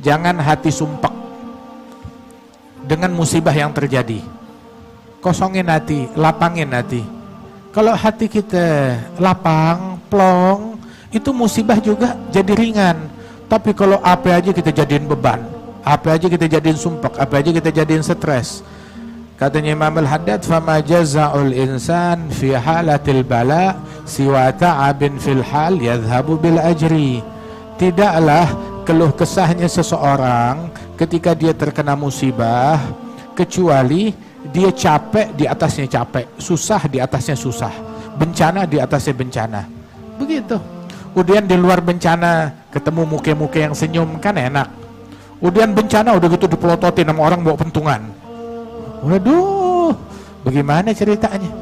Jangan hati sumpek dengan musibah yang terjadi. Kosongin hati, lapangin hati. Kalau hati kita lapang, plong, itu musibah juga jadi ringan. Tapi kalau apa aja kita jadiin beban, apa aja kita jadiin sumpek, apa aja kita jadiin stres. Katanya Imam Al-Haddad, "Fama jaza'ul insan fi halatil bala siwa ta'abin fil hal yadhhabu bil ajri." Tidaklah keluh kesahnya seseorang ketika dia terkena musibah kecuali dia capek di atasnya capek, susah di atasnya susah, bencana di atasnya bencana. Begitu. Kemudian di luar bencana ketemu muke-muke yang senyum kan enak. Kemudian bencana udah gitu dipelototin sama orang bawa pentungan. Waduh, bagaimana ceritanya?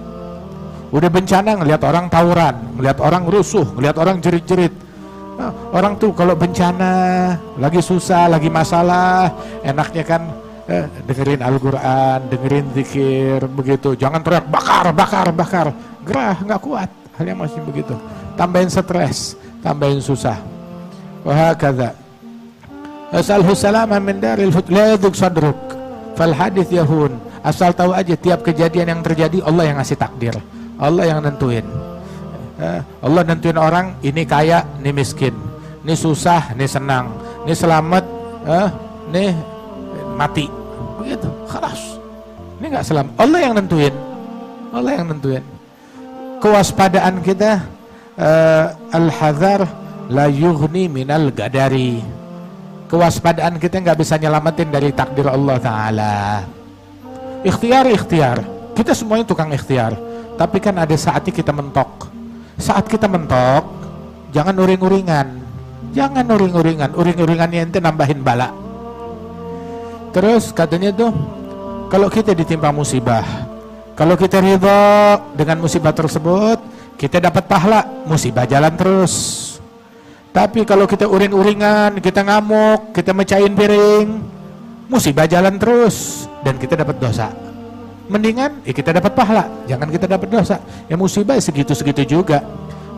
Udah bencana ngelihat orang tawuran, ngelihat orang rusuh, ngelihat orang jerit-jerit Orang tuh kalau bencana, lagi susah, lagi masalah, enaknya kan eh, dengerin Al-Quran, dengerin zikir, begitu. Jangan teriak bakar, bakar, bakar. Gerah, nggak kuat. Hal yang masih begitu. Tambahin stres, tambahin susah. Wah kata. Asalhu salama min daril la sadruk. Fal hadith yahun. Asal tahu aja tiap kejadian yang terjadi Allah yang ngasih takdir. Allah yang nentuin. Eh, Allah nentuin orang ini kaya, ini miskin, ini susah, ini senang, ini selamat, eh, ini mati, begitu, keras. Ini nggak selamat. Allah yang nentuin, Allah yang nentuin. Kewaspadaan kita uh, al-hadar la yughni minal gadari. Kewaspadaan kita nggak bisa nyelamatin dari takdir Allah Taala. Ikhtiar, ikhtiar. Kita semuanya tukang ikhtiar. Tapi kan ada saatnya kita mentok saat kita mentok, jangan uring-uringan. Jangan uring-uringan. Uring-uringannya ente nambahin bala. Terus katanya tuh, kalau kita ditimpa musibah, kalau kita ridho dengan musibah tersebut, kita dapat pahala, musibah jalan terus. Tapi kalau kita uring-uringan, kita ngamuk, kita mecahin piring, musibah jalan terus dan kita dapat dosa mendingan ya kita dapat pahala. Jangan kita dapat dosa. Ya musibah segitu-segitu juga.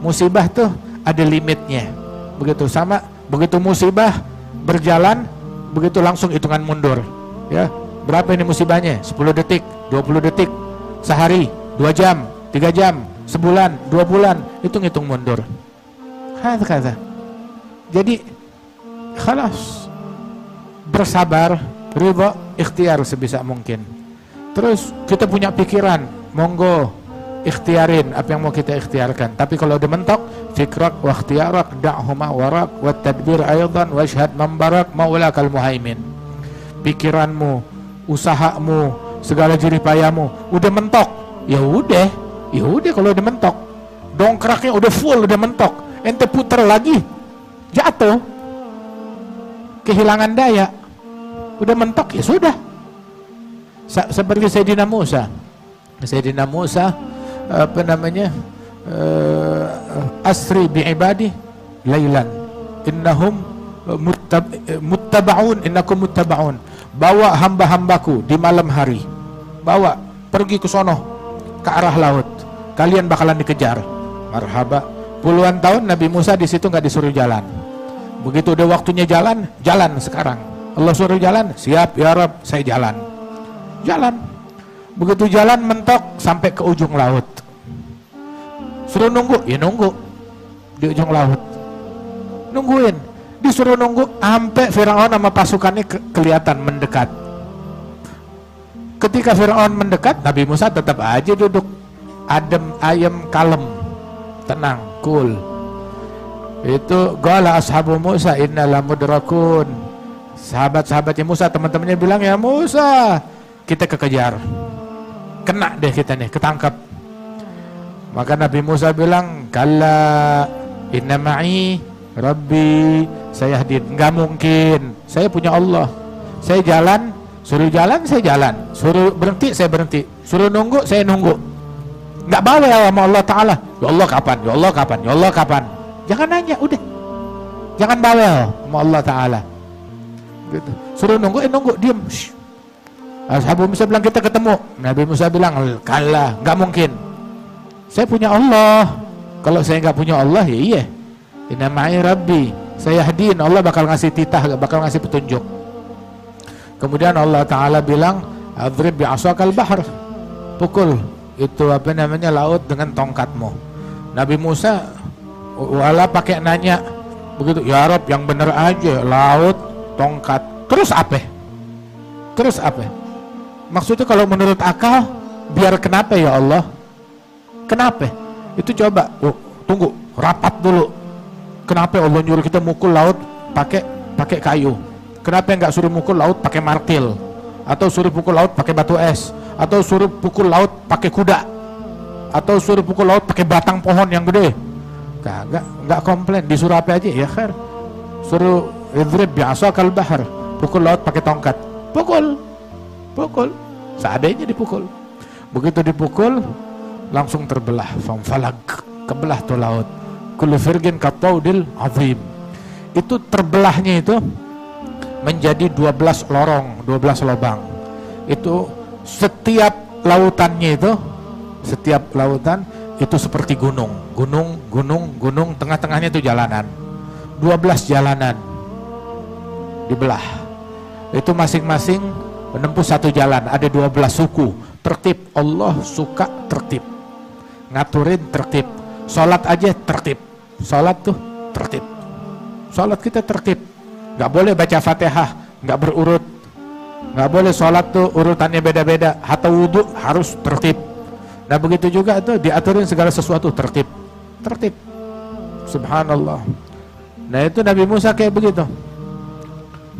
Musibah tuh ada limitnya. Begitu sama begitu musibah berjalan begitu langsung hitungan mundur. Ya berapa ini musibahnya? 10 detik 20 detik sehari 2 jam 3 jam sebulan 2 bulan. Hitung hitung mundur. Kata kata jadi khalas. Bersabar riba ikhtiar sebisa mungkin Terus kita punya pikiran, monggo ikhtiarin apa yang mau kita ikhtiarkan. Tapi kalau udah mentok, fikrak wa ikhtiarak da'huma warak wa tadbir aydan wa syahad mambarak maulakal muhaimin. Pikiranmu, usahamu, segala jerih payamu udah mentok. Ya udah, ya udah kalau udah mentok. Dongkraknya udah full, udah mentok. Ente puter lagi, jatuh. Kehilangan daya. Udah mentok ya sudah seperti Sayyidina Musa. Sayyidina Musa apa namanya uh, asri bi ibadi lailan innahum muttab, muttabaun innakum muttabaun. Bawa hamba-hambaku di malam hari. Bawa pergi ke sono ke arah laut. Kalian bakalan dikejar. Marhaba. Puluhan tahun Nabi Musa di situ nggak disuruh jalan. Begitu udah waktunya jalan jalan sekarang. Allah suruh jalan siap ya Rab saya jalan jalan. Begitu jalan mentok sampai ke ujung laut. Suruh nunggu ya nunggu di ujung laut. Nungguin disuruh nunggu sampai Firaun sama pasukannya ke kelihatan mendekat. Ketika Firaun mendekat Nabi Musa tetap aja duduk. Adem ayam kalem. Tenang cool. Itu gala ashabu Musa inna mudrakun. Sahabat-sahabatnya Musa teman-temannya bilang ya Musa kita kekejar. Kena deh kita nih ketangkap maka Nabi Musa bilang kalla inna ma'i rabbi saya hadir. Nggak mungkin. Saya punya Allah. Saya jalan suruh jalan saya jalan. Suruh berhenti saya berhenti. Suruh nunggu saya nunggu. Nggak bawel sama Allah Ta'ala. Ya Allah kapan? Ya Allah kapan? Ya Allah kapan? Jangan nanya udah. Jangan bawel sama Allah Ta'ala. Gitu. suruh nunggu eh nunggu Shh. Ashabu Musa bilang kita ketemu. Nabi Musa bilang kalah, nggak mungkin. Saya punya Allah. Kalau saya nggak punya Allah ya iya. Inna Rabbi. saya hadiin Allah bakal ngasih titah bakal ngasih petunjuk kemudian Allah Ta'ala bilang adrib bi'asakal bahr pukul itu apa namanya laut dengan tongkatmu Nabi Musa wala pakai nanya begitu ya Rob yang bener aja laut tongkat terus apa terus apa maksudnya kalau menurut akal biar kenapa ya Allah? Kenapa? Itu coba oh, tunggu rapat dulu. Kenapa Allah nyuruh kita mukul laut pakai pakai kayu? Kenapa nggak suruh mukul laut pakai martil? Atau suruh pukul laut pakai batu es? Atau suruh pukul laut pakai kuda? Atau suruh pukul laut pakai batang pohon yang gede? Nggak nggak komplain. Disuruh apa aja? Ya khair. Suruh idrib biasa kal bahar. Pukul laut pakai tongkat. Pukul pukul. Seadanya dipukul. Begitu dipukul langsung terbelah. Falag kebelah tuh laut. Kullu firgin kataudil azim. Itu terbelahnya itu menjadi 12 lorong 12 lubang. Itu setiap lautannya itu setiap lautan itu seperti gunung. Gunung gunung gunung tengah-tengahnya itu jalanan. 12 jalanan dibelah. Itu masing-masing menempuh satu jalan ada 12 suku. Tertib Allah suka tertib. Ngaturin tertib. Sholat aja tertib. Sholat tuh tertib. Sholat kita tertib. Nggak boleh baca fatihah nggak berurut. Nggak boleh sholat tuh urutannya beda-beda. Atau wudhu harus tertib. Nah begitu juga tuh diaturin segala sesuatu tertib. Tertib. Subhanallah. Nah itu Nabi Musa kayak begitu.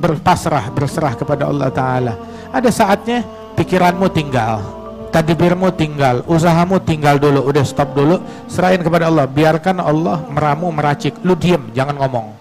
Berpasrah berserah kepada Allah Ta'ala ada saatnya pikiranmu tinggal tadbirmu tinggal, usahamu tinggal dulu, udah stop dulu, serahin kepada Allah, biarkan Allah meramu meracik, lu diem, jangan ngomong.